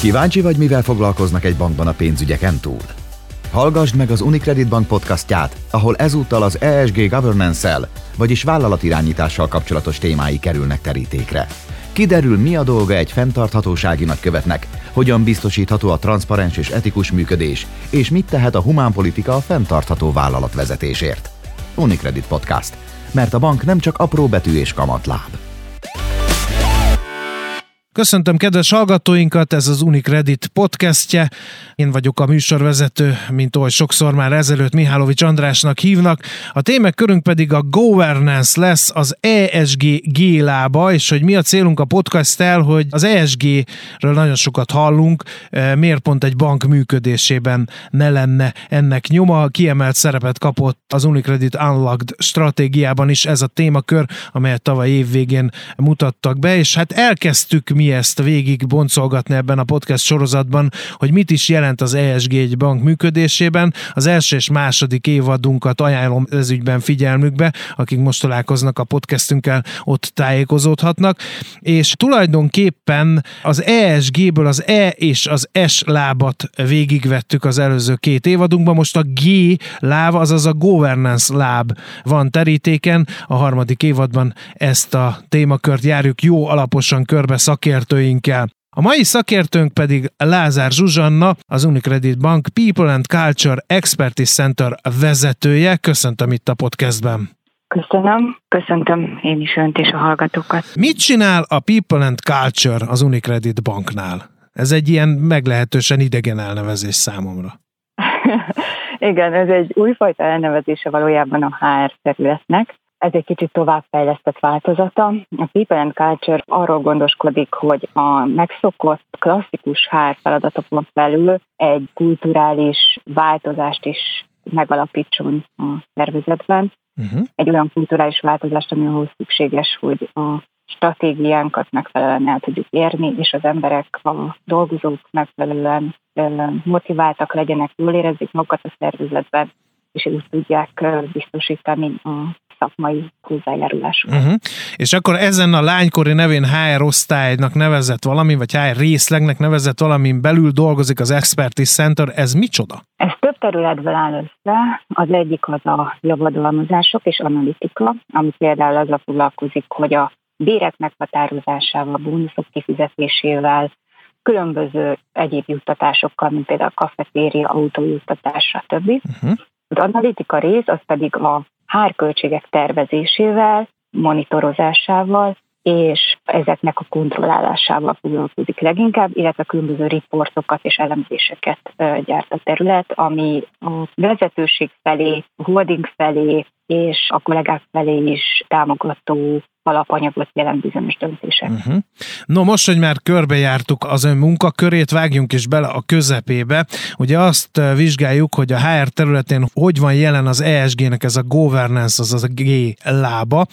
Kíváncsi vagy, mivel foglalkoznak egy bankban a pénzügyeken túl? Hallgassd meg az Unicredit Bank podcastját, ahol ezúttal az ESG governance-el, vagyis vállalatirányítással kapcsolatos témái kerülnek terítékre. Kiderül, mi a dolga egy fenntarthatósági nagykövetnek, hogyan biztosítható a transzparens és etikus működés, és mit tehet a humánpolitika a fenntartható vállalatvezetésért. Unicredit Podcast. Mert a bank nem csak apró betű és kamatláb. Köszöntöm kedves hallgatóinkat, ez az Unicredit podcastje. Én vagyok a műsorvezető, mint oly sokszor már ezelőtt Mihálovics Andrásnak hívnak. A témek körünk pedig a governance lesz, az ESG G-lába, és hogy mi a célunk a podcast-tel, hogy az ESG-ről nagyon sokat hallunk, eh, miért pont egy bank működésében ne lenne ennek nyoma. Kiemelt szerepet kapott az Unicredit Unlocked stratégiában is ez a témakör, amelyet tavaly év végén mutattak be, és hát elkezdtük mi ezt végig boncolgatni ebben a podcast sorozatban, hogy mit is jelent az ESG egy bank működésében. Az első és második évadunkat ajánlom ez ügyben figyelmükbe, akik most találkoznak a podcastünkkel, ott tájékozódhatnak. És tulajdonképpen az ESG-ből az E és az S lábat végigvettük az előző két évadunkban, most a G láb, azaz a governance láb van terítéken. A harmadik évadban ezt a témakört járjuk jó alaposan körbe szakért szakértőinkkel. A mai szakértőnk pedig Lázár Zsuzsanna, az Unicredit Bank People and Culture Expertise Center vezetője. Köszöntöm itt a podcastben. Köszönöm, köszöntöm én is önt és a hallgatókat. Mit csinál a People and Culture az Unicredit Banknál? Ez egy ilyen meglehetősen idegen elnevezés számomra. Igen, ez egy újfajta elnevezése valójában a HR területnek ez egy kicsit továbbfejlesztett változata. A People and Culture arról gondoskodik, hogy a megszokott klasszikus HR feladatokon felül egy kulturális változást is megalapítson a szervezetben. Uh-huh. Egy olyan kulturális változást, ami ahhoz szükséges, hogy a stratégiánkat megfelelően el tudjuk érni, és az emberek, a dolgozók megfelelően motiváltak legyenek, jól érezzék magukat a szervezetben, és úgy tudják biztosítani a szakmai hozzájárulásuk. Uh-huh. És akkor ezen a lánykori nevén HR osztálynak nevezett valami, vagy HR részlegnek nevezett valamin belül dolgozik az Expertise Center, ez micsoda? Ez több területből áll össze. Az egyik az a javadalmazások és analitika, ami például azzal foglalkozik, hogy a bérek meghatározásával, bónuszok kifizetésével, különböző egyéb juttatásokkal, mint például a kafetéria, autójuttatás, stb. Uh-huh. Az analitika rész az pedig a hárköltségek tervezésével, monitorozásával, és ezeknek a kontrollálásával foglalkozik leginkább, illetve különböző riportokat és elemzéseket gyárt a terület, ami a vezetőség felé, a holding felé és a kollégák felé is támogató alapanyagot jelent bizonyos döntések. Uh-huh. No most, hogy már körbejártuk az ön munkakörét, vágjunk is bele a közepébe. Ugye azt vizsgáljuk, hogy a HR területén hogy van jelen az ESG-nek ez a governance, az a G lába.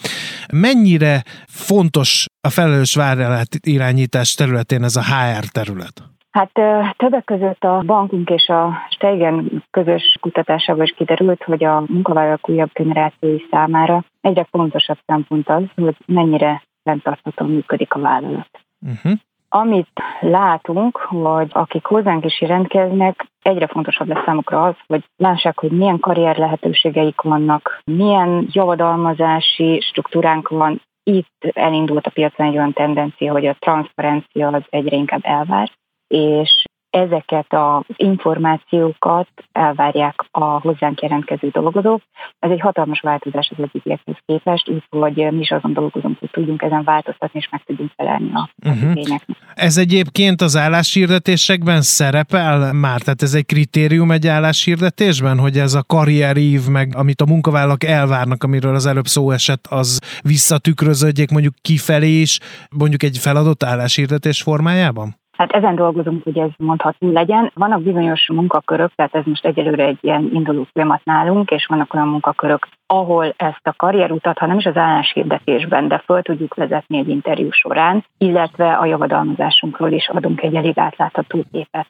Mennyire fontos a felelős vállalat irányítás területén ez a HR terület? Hát többek között a bankunk és a Steigen közös kutatásában is kiderült, hogy a munkavállalók újabb generációi számára egyre fontosabb szempont az, hogy mennyire fenntarthatóan működik a vállalat. Uh-huh. Amit látunk, hogy akik hozzánk is jelentkeznek, egyre fontosabb lesz számukra az, hogy lássák, hogy milyen karrier lehetőségeik vannak, milyen javadalmazási struktúránk van. Itt elindult a piacon egy olyan tendencia, hogy a transzparencia az egyre inkább elvár, és ezeket az információkat elvárják a hozzánk jelentkező dolgozók. Ez egy hatalmas változás az eddigiekhez képest, úgyhogy mi is azon dolgozunk, hogy tudjunk ezen változtatni, és meg tudjunk felelni a uh-huh. Ez egyébként az álláshirdetésekben szerepel már? Tehát ez egy kritérium egy álláshirdetésben, hogy ez a karrierív, meg amit a munkavállalók elvárnak, amiről az előbb szó esett, az visszatükröződjék mondjuk kifelé is, mondjuk egy feladott álláshirdetés formájában? Hát ezen dolgozunk, hogy ez mondható legyen. Vannak bizonyos munkakörök, tehát ez most egyelőre egy ilyen induló folyamat nálunk, és vannak olyan munkakörök, ahol ezt a karrierutat, ha nem is az álláshirdetésben, de föl tudjuk vezetni egy interjú során, illetve a javadalmazásunkról is adunk egy elég átlátható képet.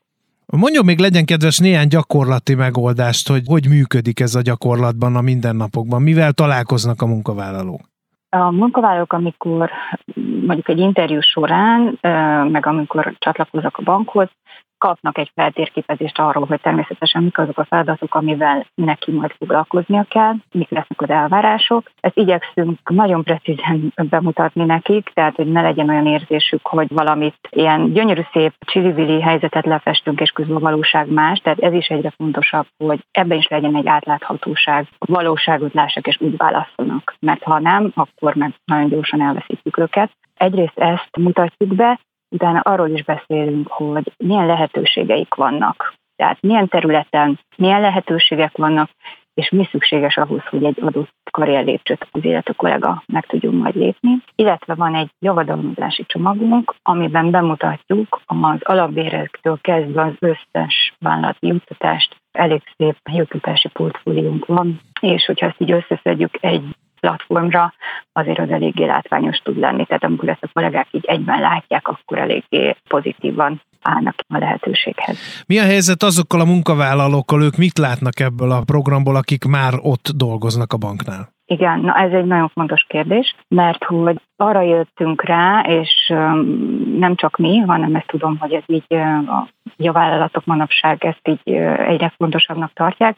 Mondjon még legyen kedves néhány gyakorlati megoldást, hogy hogy működik ez a gyakorlatban a mindennapokban, mivel találkoznak a munkavállalók? A munkavállalók, amikor mondjuk egy interjú során, meg amikor csatlakoznak a bankhoz, kapnak egy feltérképezést arról, hogy természetesen mik azok a feladatok, amivel neki majd foglalkoznia kell, mik lesznek az elvárások. Ezt igyekszünk nagyon precízen bemutatni nekik, tehát hogy ne legyen olyan érzésük, hogy valamit ilyen gyönyörű szép csili helyzetet lefestünk, és közben valóság más. Tehát ez is egyre fontosabb, hogy ebben is legyen egy átláthatóság, valóságot lássák és úgy válaszolnak. Mert ha nem, akkor meg nagyon gyorsan elveszítjük őket. Egyrészt ezt mutatjuk be, utána arról is beszélünk, hogy milyen lehetőségeik vannak. Tehát milyen területen milyen lehetőségek vannak, és mi szükséges ahhoz, hogy egy adott karrierlépcsőt az illető kollega meg tudjon majd lépni. Illetve van egy javadalmazási csomagunk, amiben bemutatjuk az alapbérektől kezdve az összes vállalati juttatást, elég szép juttatási portfóliónk van, és hogyha ezt így összeszedjük egy platformra, azért az eléggé látványos tud lenni. Tehát amikor ezt a kollégák így egyben látják, akkor eléggé pozitívan állnak a lehetőséghez. Mi a helyzet azokkal a munkavállalókkal, ők mit látnak ebből a programból, akik már ott dolgoznak a banknál? Igen, na ez egy nagyon fontos kérdés, mert hogy arra jöttünk rá, és nem csak mi, hanem ezt tudom, hogy ez így a, a vállalatok manapság ezt így egyre fontosabbnak tartják,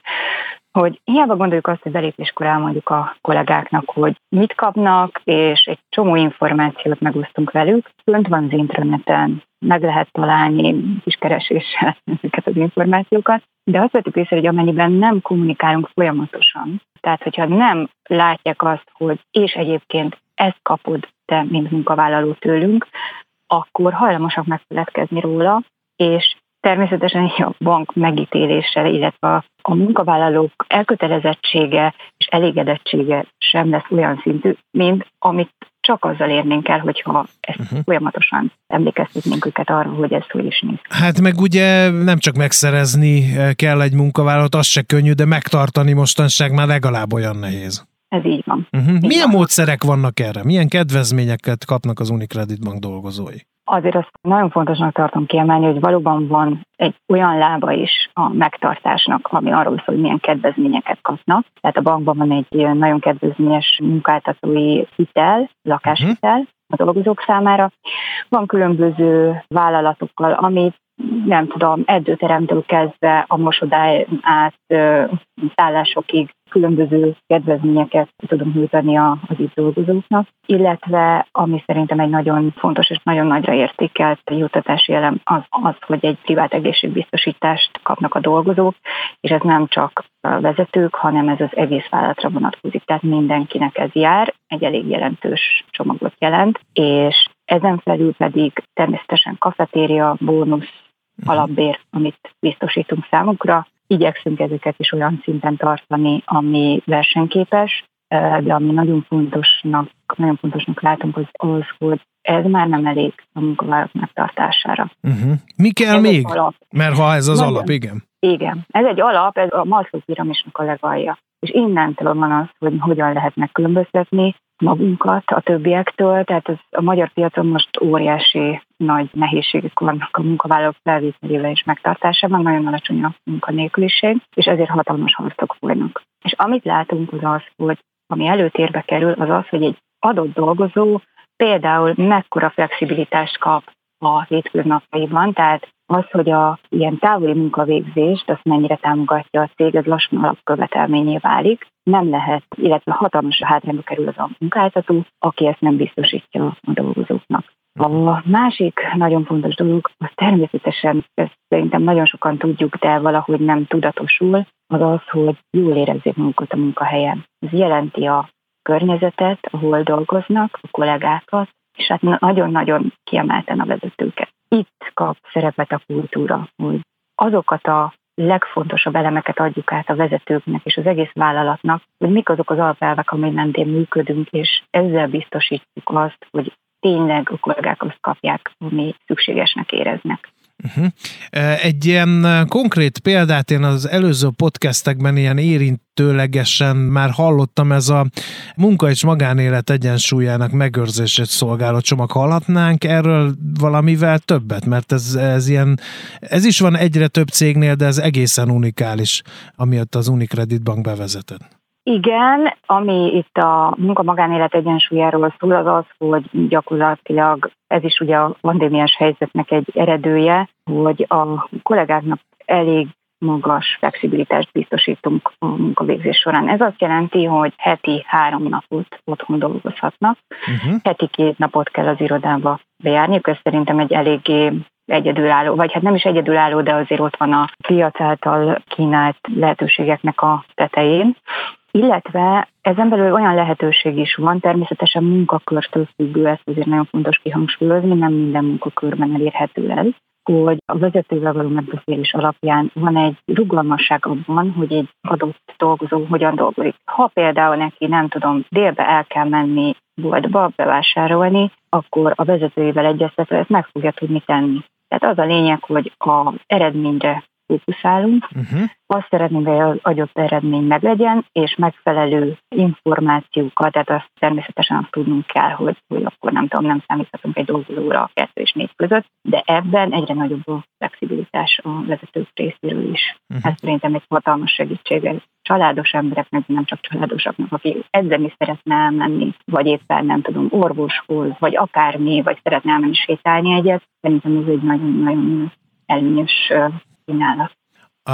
hogy hiába gondoljuk azt, hogy belépéskor elmondjuk a kollégáknak, hogy mit kapnak, és egy csomó információt megosztunk velük. Fönt van az interneten, meg lehet találni kis kereséssel ezeket az információkat, de azt vettük észre, hogy amennyiben nem kommunikálunk folyamatosan, tehát hogyha nem látják azt, hogy és egyébként ezt kapod te, mint munkavállaló tőlünk, akkor hajlamosak megfeledkezni róla, és természetesen a bank megítéléssel, illetve a munkavállalók elkötelezettsége és elégedettsége sem lesz olyan szintű, mint amit csak azzal érnénk el, hogyha ezt uh-huh. folyamatosan emlékeztetnénk őket arra, hogy ez hogy is néz. Hát meg ugye nem csak megszerezni kell egy munkavállalót, az se könnyű, de megtartani mostanság már legalább olyan nehéz. Ez így van. Uh-huh. Így Milyen van. módszerek vannak erre? Milyen kedvezményeket kapnak az Unicredit Bank dolgozói? Azért azt nagyon fontosnak tartom kiemelni, hogy valóban van egy olyan lába is a megtartásnak, ami arról szól, hogy milyen kedvezményeket kapnak. Tehát a bankban van egy nagyon kedvezményes munkáltatói hitel, lakáshitel, uh-huh a dolgozók számára. Van különböző vállalatokkal, amit nem tudom, edzőteremtől kezdve a mosodály át szállásokig különböző kedvezményeket tudunk nyújtani az itt dolgozóknak, illetve ami szerintem egy nagyon fontos és nagyon nagyra értékelt juttatási elem az, az, hogy egy privát egészségbiztosítást kapnak a dolgozók, és ez nem csak a vezetők, hanem ez az egész vállalatra vonatkozik, tehát mindenkinek ez jár, egy elég jelentős csomagot jelent, és ezen felül pedig természetesen kafetéria, bónusz, mhm. alapbér, amit biztosítunk számukra, igyekszünk ezeket is olyan szinten tartani, ami versenyképes, de ami nagyon fontosnak, nagyon fontosnak látunk, az az, hogy ez már nem elég a munkavállalók megtartására. Uh-huh. Mi kell ez még? Alap. Mert ha ez az nagyon, alap, igen. Igen. Ez egy alap, ez a Maslow piramisnak a legalja. És innentől van az, hogy hogyan lehet megkülönböztetni magunkat a többiektől, tehát ez a magyar piacon most óriási nagy nehézségek vannak a munkavállalók felvételével és megtartásában, nagyon alacsony a munkanélküliség, és ezért hatalmas harcok folynak. És amit látunk az az, hogy ami előtérbe kerül, az az, hogy egy adott dolgozó például mekkora flexibilitást kap a hétköznapjaiban, tehát az, hogy a ilyen távoli munkavégzést, azt mennyire támogatja a cég, ez lassan alapkövetelményé válik. Nem lehet, illetve hatalmas hátrányba kerül az a munkáltató, aki ezt nem biztosítja a dolgozóknak. A másik nagyon fontos dolog, az természetesen, ezt szerintem nagyon sokan tudjuk, de valahogy nem tudatosul, az az, hogy jól érezzék magukat a munkahelyen. Ez jelenti a környezetet, ahol dolgoznak, a kollégákat, és hát nagyon-nagyon kiemelten a vezetőket. Itt kap szerepet a kultúra, hogy azokat a legfontosabb elemeket adjuk át a vezetőknek és az egész vállalatnak, hogy mik azok az alapelvek, ami mentén működünk, és ezzel biztosítjuk azt, hogy tényleg a kollégák azt kapják, ami szükségesnek éreznek. Uh-huh. Egy ilyen konkrét példát én az előző podcastekben ilyen érintőlegesen már hallottam, ez a munka és magánélet egyensúlyának megőrzését szolgáló csomag. Hallhatnánk erről valamivel többet, mert ez, ez ilyen, ez is van egyre több cégnél, de ez egészen unikális, amiatt az Unicredit Bank bevezetett. Igen, ami itt a munka-magánélet egyensúlyáról szól, az az, hogy gyakorlatilag ez is ugye a pandémiás helyzetnek egy eredője, hogy a kollégáknak elég magas flexibilitást biztosítunk a munkavégzés során. Ez azt jelenti, hogy heti három napot otthon dolgozhatnak, uh-huh. heti két napot kell az irodába bejárni, ez szerintem egy eléggé egyedülálló, vagy hát nem is egyedülálló, de azért ott van a piac által kínált lehetőségeknek a tetején. Illetve ezen belül olyan lehetőség is van, természetesen munkakörtől függő, ezt azért nagyon fontos kihangsúlyozni, nem minden munkakörben elérhető ez hogy a vezetővel való megbeszélés alapján van egy rugalmasság abban, hogy egy adott dolgozó hogyan dolgozik. Ha például neki, nem tudom, délbe el kell menni boltba bevásárolni, akkor a vezetőjével egyeztetve ezt meg fogja tudni tenni. Tehát az a lényeg, hogy a eredményre fókuszálunk. Uh-huh. Azt szeretnénk, hogy az adott eredmény meglegyen, és megfelelő információkat, tehát azt természetesen azt tudnunk kell, hogy, hogy akkor nem tudom, nem számíthatunk egy dolgozóra a kettő és négy között, de ebben egyre nagyobb a flexibilitás a vezetők részéről is. Uh-huh. Ez szerintem egy hatalmas segítség családos embereknek, nem csak családosaknak, aki edzeni szeretne elmenni, vagy éppen nem tudom, orvoshoz, vagy akármi, vagy szeretne elmenni sétálni egyet, szerintem ez egy nagyon-nagyon előnyös kínálat.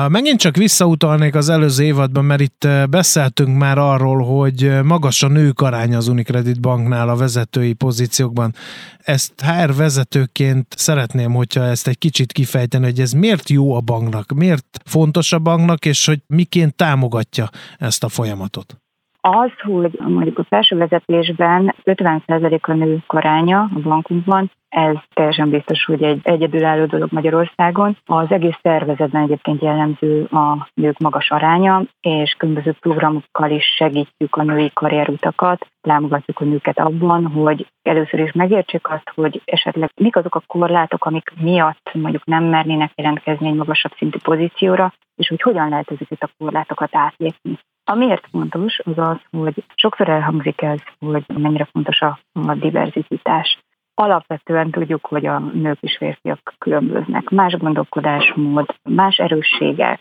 Megint csak visszautalnék az előző évadban, mert itt beszéltünk már arról, hogy magas a nők aránya az Unicredit Banknál a vezetői pozíciókban. Ezt HR vezetőként szeretném, hogyha ezt egy kicsit kifejteni, hogy ez miért jó a banknak, miért fontos a banknak, és hogy miként támogatja ezt a folyamatot. Az, hogy mondjuk a felső vezetésben 50% a nők aránya a bankunkban, ez teljesen biztos, hogy egy egyedülálló dolog Magyarországon. Az egész szervezetben egyébként jellemző a nők magas aránya, és különböző programokkal is segítjük a női karrierutakat, támogatjuk a nőket abban, hogy először is megértsék azt, hogy esetleg mik azok a korlátok, amik miatt mondjuk nem mernének jelentkezni egy magasabb szintű pozícióra, és hogy hogyan lehet ezeket a korlátokat átlépni. Amiért fontos, az az, hogy sokszor elhangzik ez, hogy mennyire fontos a, a diverzitás. Alapvetően tudjuk, hogy a nők és férfiak különböznek. Más gondolkodásmód, más erősségek,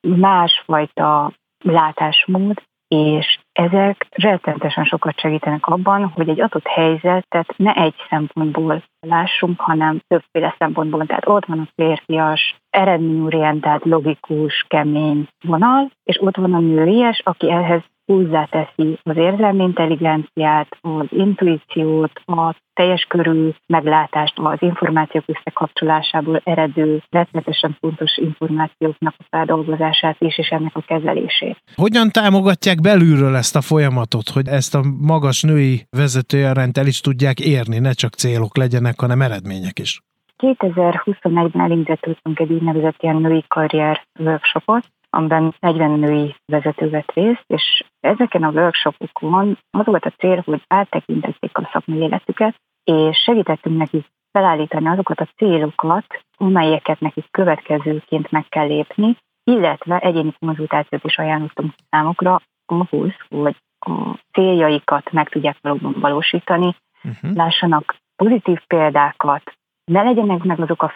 másfajta látásmód, és ezek rettenetesen sokat segítenek abban, hogy egy adott helyzetet ne egy szempontból lássunk, hanem többféle szempontból. Tehát ott van a férfias, eredményorientált, logikus, kemény vonal, és ott van a nőies, aki ehhez hozzáteszi az érzelmi intelligenciát, az intuíciót, a teljes körű meglátást, az információk összekapcsolásából eredő, rettenetesen fontos információknak a feldolgozását is, és ennek a kezelését. Hogyan támogatják belülről ezt a folyamatot, hogy ezt a magas női vezetőjelent el is tudják érni, ne csak célok legyenek, hanem eredmények is? 2021-ben elindítottunk egy úgynevezett ilyen női karrier workshopot, amiben 40 női vezető vett részt, és ezeken a workshopokon az volt a cél, hogy áttekintették a szakmai életüket, és segítettünk nekik felállítani azokat a célokat, amelyeket nekik következőként meg kell lépni, illetve egyéni konzultációt is ajánlottunk számukra ahhoz, hogy a céljaikat meg tudják valóban valósítani, uh-huh. lássanak pozitív példákat, ne legyenek meg azok a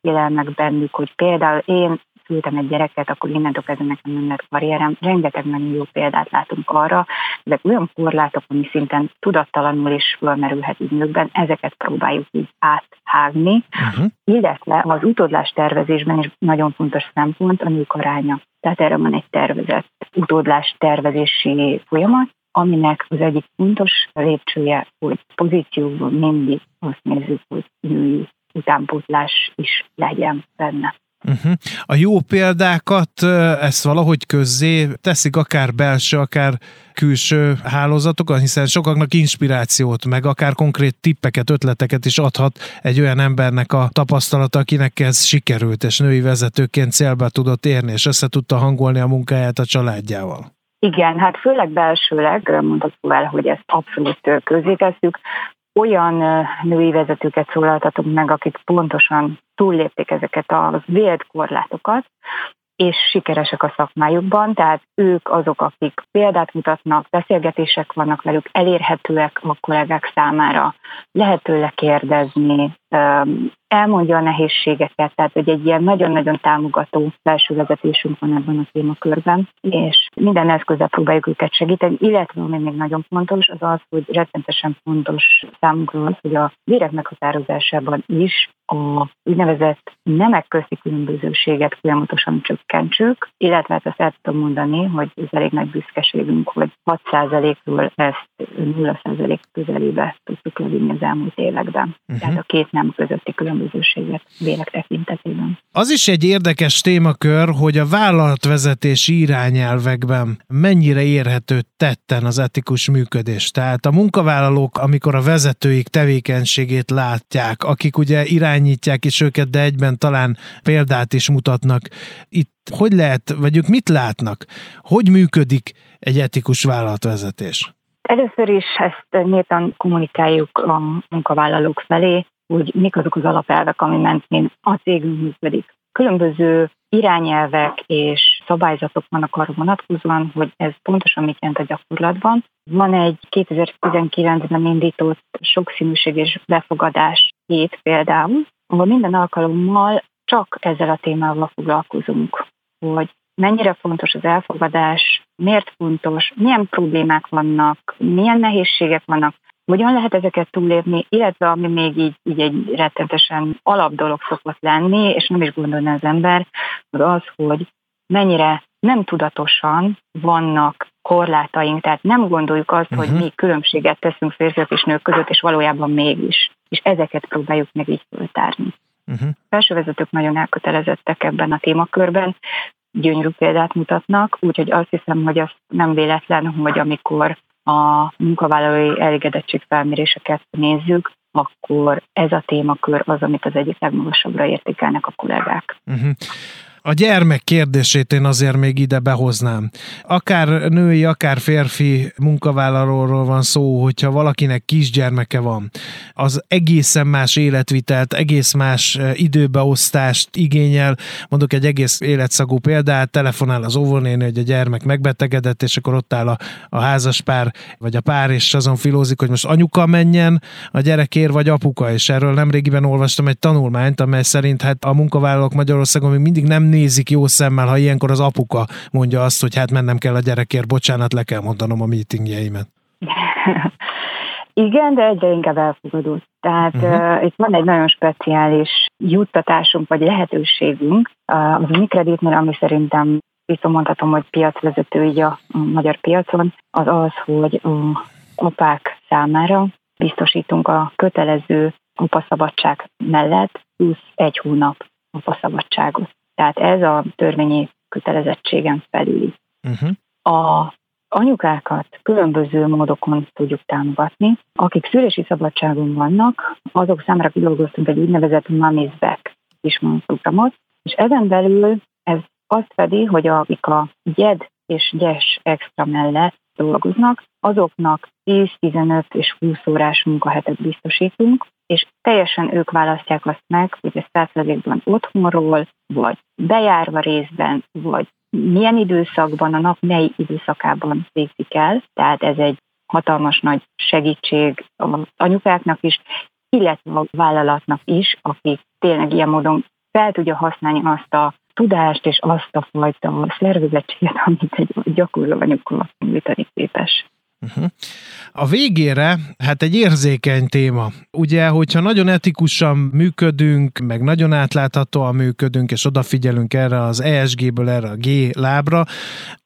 félelmek bennük, hogy például én szültem egy gyereket, akkor innentől kezdve nekem nem lett karrierem. Rengeteg nagyon jó példát látunk arra, ezek olyan korlátok, ami szinten tudattalanul is fölmerülhet ügynökben, ezeket próbáljuk így áthágni, uh-huh. illetve az utódlás tervezésben is nagyon fontos szempont a nők aránya. Tehát erre van egy tervezett utódlás tervezési folyamat, aminek az egyik fontos lépcsője, hogy pozícióban mindig azt nézzük, hogy női utánpótlás is legyen benne. Uh-huh. A jó példákat ezt valahogy közzé teszik akár belső, akár külső hálózatokon, hiszen sokaknak inspirációt, meg akár konkrét tippeket, ötleteket is adhat egy olyan embernek a tapasztalata, akinek ez sikerült, és női vezetőként célba tudott érni, és össze tudta hangolni a munkáját a családjával. Igen, hát főleg belsőleg mondható el, hogy ezt abszolút közé tesszük olyan női vezetőket szólaltatunk meg, akik pontosan túllépték ezeket a vélt korlátokat, és sikeresek a szakmájukban, tehát ők azok, akik példát mutatnak, beszélgetések vannak velük, elérhetőek a kollégák számára, lehet kérdezni, elmondja a nehézségeket, tehát hogy egy ilyen nagyon-nagyon támogató felső vezetésünk van ebben a témakörben, és minden eszközzel próbáljuk őket segíteni, illetve ami még nagyon fontos, az az, hogy rettenetesen fontos számunkra az, hogy a vérek meghatározásában is a úgynevezett nemek közti különbözőséget folyamatosan csökkentsük, illetve hát azt el tudom mondani, hogy ez elég nagy büszkeségünk, hogy 6%-ról ezt 0% közelébe tudtuk levinni az elmúlt években. Uh-huh. Tehát a két nem közötti különbözőséget vélek tekintetében. Az is egy érdekes témakör, hogy a vállalatvezetési irányelvekben mennyire érhető tetten az etikus működés. Tehát a munkavállalók, amikor a vezetőik tevékenységét látják, akik ugye irányítják is őket, de egyben talán példát is mutatnak. Itt hogy lehet, vagy ők mit látnak? Hogy működik egy etikus vállalatvezetés? Először is ezt nyíltan kommunikáljuk a munkavállalók felé, hogy mik azok az alapelvek, ami mentén a cégünk működik. Különböző irányelvek és szabályzatok vannak arra vonatkozóan, hogy ez pontosan mit jelent a gyakorlatban. Van egy 2019-ben indított sokszínűség és befogadás hét például, ahol minden alkalommal csak ezzel a témával foglalkozunk, hogy mennyire fontos az elfogadás, miért fontos, milyen problémák vannak, milyen nehézségek vannak, hogyan lehet ezeket túlépni, illetve ami még így, így egy rettentesen alap dolog szokott lenni, és nem is gondolna az ember, az az, hogy mennyire nem tudatosan vannak korlátaink, tehát nem gondoljuk azt, uh-huh. hogy mhm. mi különbséget teszünk férfiak és nők között, és valójában mégis. És ezeket próbáljuk meg így föltárni. Uh-huh. Felsővezetők nagyon elkötelezettek ebben a témakörben, gyönyörű példát mutatnak, úgyhogy azt hiszem, hogy az nem véletlen, hogy amikor a munkavállalói elégedetségfelméréseket nézzük, akkor ez a témakör az, amit az egyik legmagasabbra értékelnek a kollégák. Uh-huh. A gyermek kérdését én azért még ide behoznám. Akár női, akár férfi munkavállalóról van szó, hogyha valakinek kisgyermeke van, az egészen más életvitelt, egész más eh, időbeosztást igényel. Mondok egy egész életszagú példát, telefonál az óvónéni, hogy a gyermek megbetegedett, és akkor ott áll a, a házaspár, vagy a pár, és azon filózik, hogy most anyuka menjen a gyerekért, vagy apuka, és erről nemrégiben olvastam egy tanulmányt, amely szerint hát a munkavállalók Magyarországon még mindig nem nézik jó szemmel, ha ilyenkor az apuka mondja azt, hogy hát mennem kell a gyerekért, bocsánat, le kell mondanom a meetingjeimet. Igen, de egyre inkább elfogadott. Tehát uh-huh. uh, itt van egy nagyon speciális juttatásunk, vagy lehetőségünk uh, az Unicreditnél, ami szerintem visszamondhatom, hogy piacvezető így a, magyar piacon, az az, hogy a apák számára biztosítunk a kötelező apaszabadság mellett plusz egy hónap apaszabadságot. Tehát ez a törvényi kötelezettségen felüli. Uh-huh. A anyukákat különböző módokon tudjuk támogatni. Akik szülési szabadságon vannak, azok számára kidolgoztunk egy úgynevezett Mommy's Back programot, és ezen belül ez azt fedi, hogy akik a GED és GES extra mellett dolgoznak, azoknak 10-15 és 20 órás munkahetet biztosítunk, és teljesen ők választják azt meg, hogy ez százszerzékban otthonról, vagy bejárva részben, vagy milyen időszakban, a nap mely időszakában végzik el. Tehát ez egy hatalmas nagy segítség az anyukáknak is, illetve a vállalatnak is, akik tényleg ilyen módon fel tudja használni azt a tudást és azt a fajta szervezettséget, amit egy gyakorló anyuka nyújtani képes. Uh-huh. A végére, hát egy érzékeny téma. Ugye, hogyha nagyon etikusan működünk, meg nagyon átláthatóan működünk, és odafigyelünk erre az ESG-ből erre a G lábra,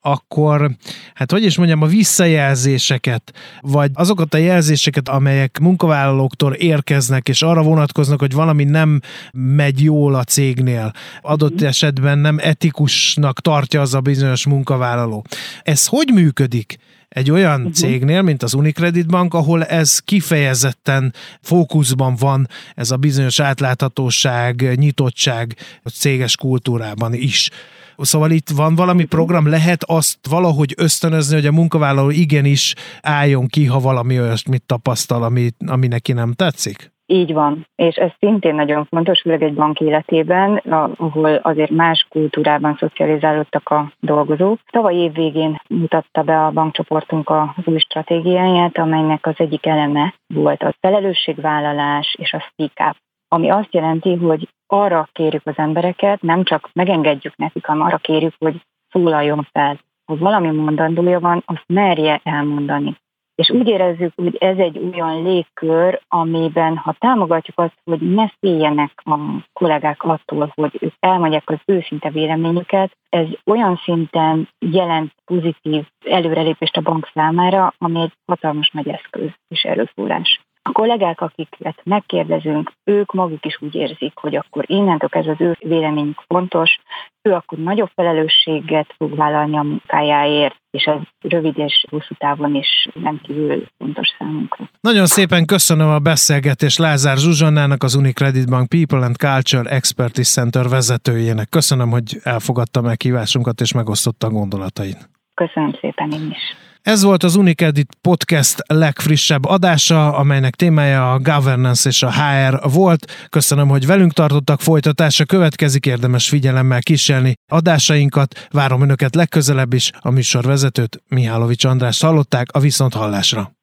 akkor, hát hogy is mondjam, a visszajelzéseket, vagy azokat a jelzéseket, amelyek munkavállalóktól érkeznek, és arra vonatkoznak, hogy valami nem megy jól a cégnél, adott esetben nem etikusnak tartja az a bizonyos munkavállaló. Ez hogy működik? Egy olyan uh-huh. cégnél, mint az Unicredit Bank, ahol ez kifejezetten fókuszban van, ez a bizonyos átláthatóság, nyitottság a céges kultúrában is. Szóval itt van valami program, lehet azt valahogy ösztönözni, hogy a munkavállaló igenis álljon ki, ha valami olyasmit tapasztal, ami, ami neki nem tetszik? Így van, és ez szintén nagyon fontos, főleg egy bank életében, ahol azért más kultúrában szocializálódtak a dolgozók. Tavaly év végén mutatta be a bankcsoportunk az új stratégiáját, amelynek az egyik eleme volt a felelősségvállalás és a speak up. ami azt jelenti, hogy arra kérjük az embereket, nem csak megengedjük nekik, hanem arra kérjük, hogy szólaljon fel. Ha valami mondandója van, azt merje elmondani. És úgy érezzük, hogy ez egy olyan légkör, amiben ha támogatjuk azt, hogy ne féljenek a kollégák attól, hogy ők elmondják az őszinte véleményüket, ez olyan szinten jelent pozitív előrelépést a bank számára, ami egy hatalmas nagy eszköz és erőforrás. A kollégák, akiket megkérdezünk, ők maguk is úgy érzik, hogy akkor innentől ez az ő véleményük fontos, ő akkor nagyobb felelősséget fog vállalni a munkájáért, és ez rövid és hosszú távon is kívül fontos számunkra. Nagyon szépen köszönöm a beszélgetést Lázár Zsuzsannának, az Unicredit Bank People and Culture Expertise Center vezetőjének. Köszönöm, hogy elfogadta meghívásunkat és megosztotta a gondolatait. Köszönöm szépen én is. Ez volt az Unicredit Podcast legfrissebb adása, amelynek témája a governance és a HR volt. Köszönöm, hogy velünk tartottak, folytatása következik, érdemes figyelemmel kísérni adásainkat. Várom Önöket legközelebb is, a műsorvezetőt Mihálovics András hallották a Viszonthallásra.